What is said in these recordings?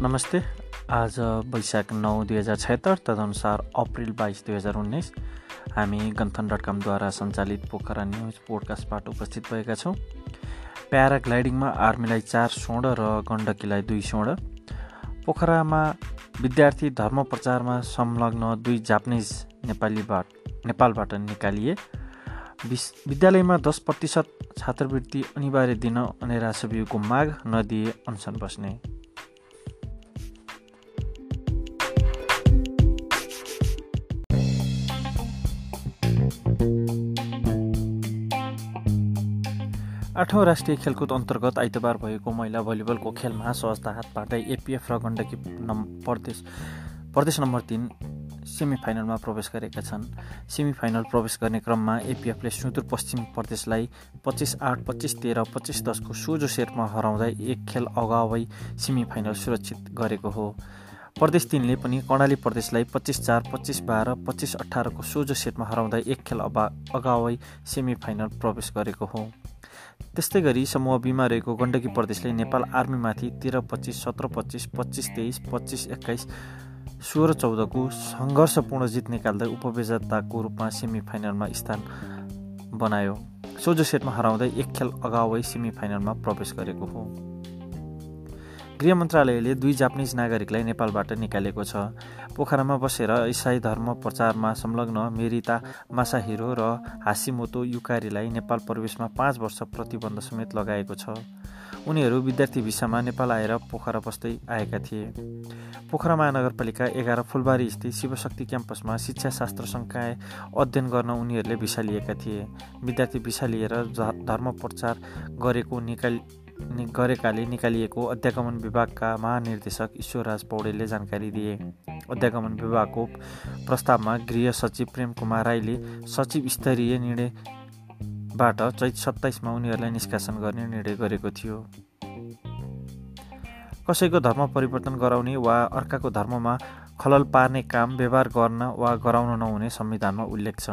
नमस्ते। आज वैशाख नौ दुई हजार छत्तर तदनुसार अप्रिल बाइस दुई हजार उन्नाइस हामी गन्थन डट कमद्वारा सञ्चालित पोखरा न्युज पोडकास्टबाट उपस्थित भएका छौँ। प्याराग्लाइडिङमा आर्मीलाई चार स्वर्ण र गण्डकीलाई दुई स्वर्ण। पोखरामा विद्यार्थी धर्म प्रचारमा संलग्न दुई जापानिज नेपालीबाट नेपालबाट निकालिए। विद्यालयमा दस प्रतिशत छात्रवृत्ति अनिवार्य दिन अनि रासवियुको माग नदिए अनसन बस्ने। आठौँ राष्ट्रिय खेलकुद अन्तर्गत आइतबार भएको महिला भलिबलको खेलमा सहजता पार्दै एपिएफ र गण्डकी नम् प्रदेश प्रदेश नम्बर तिन सेमी फाइनलमा प्रवेश गरेका छन्। सेमी फाइनल प्रवेश गर्ने क्रममा एपिएफले सुदूरपश्चिम प्रदेशलाई पच्चिस आठ पच्चिस तेह्र पच्चिस दसको सोझो सेटमा हराउँदै एक खेल अगावै सेमी फाइनल सुरक्षित गरेको हो। प्रदेश तिनले पनि कर्णाली प्रदेशलाई पच्चिस चार पच्चिस बाह्र पच्चिस अठारको सोझो सेटमा हराउँदै एक खेल अबा अगावै सेमी फाइनल प्रवेश गरेको हो। त्यस्तै गरी समूह बिमा रहेको गण्डकी प्रदेशले नेपाल आर्मीमाथि तेह्र पच्चिस सत्र पच्चिस पच्चिस तेइस पच्चिस एक्काइस सोह्र चौधको सङ्घर्षपूर्ण जित निकाल्दै उपविजेताको रूपमा सेमी फाइनलमा स्थान बनायो। सोझो सेटमा हराउँदै एक खेल अगावै सेमी फाइनलमा प्रवेश गरेको हो। गृह मन्त्रालयले दुई जापानिज नागरिकलाई नेपालबाट निकालेको छ। पोखरामा बसेर इसाई धर्म प्रचारमा संलग्न मेरिता मासाहिरो र हासिमोतो युकारीलाई नेपाल प्रवेशमा पाँच वर्ष प्रतिबन्ध समेत लगाएको छ। उनीहरू विद्यार्थी भिसामा नेपाल आएर पोखरा बस्दै आएका थिए। पोखरा महानगरपालिका एघार फुलबारी स्थित शिवशक्ति क्याम्पसमा शिक्षाशास्त्र सङ्काय अध्ययन गर्न उनीहरूले भिसा लिएका थिए। विद्यार्थी भिसा लिएर धर्म प्रचार गरेको निकाल गरेकाले निकालिएको अध्यागमन विभागका महानिर्देशक ईश्वरराज पौडेलले जानकारी दिए। अध्यागमन विभागको प्रस्तावमा गृह सचिव प्रेम कुमार राईले सचिव स्तरीय निर्णयबाट चैत सत्ताइसमा उनीहरूलाई निष्कासन गर्ने निर्णय गरेको थियो। कसैको धर्म परिवर्तन गराउने वा अर्काको धर्ममा खलल पार्ने काम व्यवहार गर्न वा गराउन नहुने संविधानमा उल्लेख छ।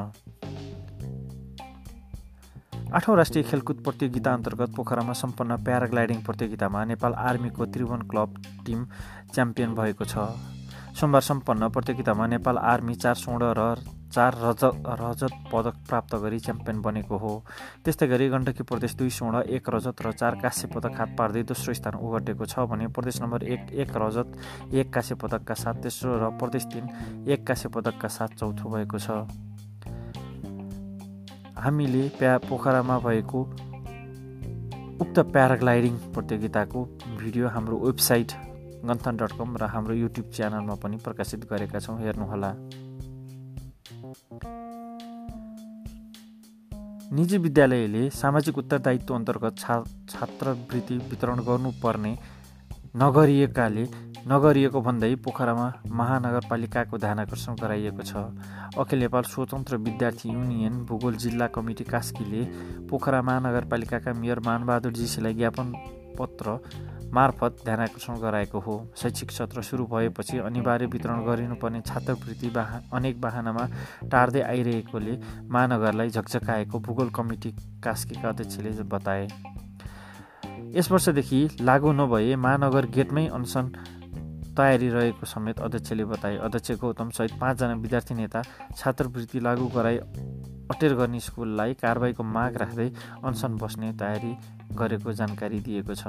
आठौँ राष्ट्रिय खेलकुद प्रतियोगिता अन्तर्गत पोखरामा सम्पन्न प्याराग्लाइडिङ प्रतियोगितामा नेपाल आर्मीको त्रिभुवन क्लब टिम च्याम्पियन भएको छ। सोमबार सम्पन्न प्रतियोगितामा नेपाल आर्मी चार स्वर्ण र चार रजत रजत पदक प्राप्त गरी च्याम्पियन बनेको हो। त्यस्तै गरी गण्डकी प्रदेश दुई स्वर्ण एक रजत र चार काँस्य पदक हात पार्दै दोस्रो स्थान ओगटेको छ भने प्रदेश नम्बर एक एक रजत एक काँस्य पदकका साथ तेस्रो र प्रदेश तिन एक काँस्य पदकका साथ चौथो भएको छ। हामीले प्या पोखरामा भएको उक्त प्याराग्लाइडिङ प्रतियोगिताको भिडियो हाम्रो वेबसाइट गन्थन डट कम र हाम्रो युट्युब च्यानलमा पनि प्रकाशित गरेका छौँ। हेर्नुहोला। निजी विद्यालयले सामाजिक उत्तरदायित्व अन्तर्गत छा छात्रवृत्ति वितरण गर्नुपर्ने नगरिएकाले नगरिएको भन्दै पोखरामा महानगरपालिकाको ध्यान आकर्षण गराइएको छ। अखिल नेपाल स्वतन्त्र विद्यार्थी युनियन भूगोल जिल्ला कमिटी कास्कीले पोखरा महानगरपालिकाका मेयर मानबहादुर जीसीलाई ज्ञापन पत्र मार्फत ध्यान आकर्षण गराएको हो। शैक्षिक सत्र सुरु भएपछि अनिवार्य वितरण गरिनुपर्ने छात्रवृत्ति बाह अनेक बाहनामा टार्दै आइरहेकोले महानगरलाई झकझकाएको भूगोल कमिटी कास्कीका अध्यक्षले बताए। यस वर्षदेखि लागू नभए महानगर गेटमै अनसन तयारी रहेको समेत अध्यक्षले बताए। अध्यक्ष गौतमसहित पाँचजना विद्यार्थी नेता छात्रवृत्ति लागू गराई अटेर गर्ने स्कुललाई कारवाहीको माग राख्दै अनसन बस्ने तयारी गरेको जानकारी दिएको छ।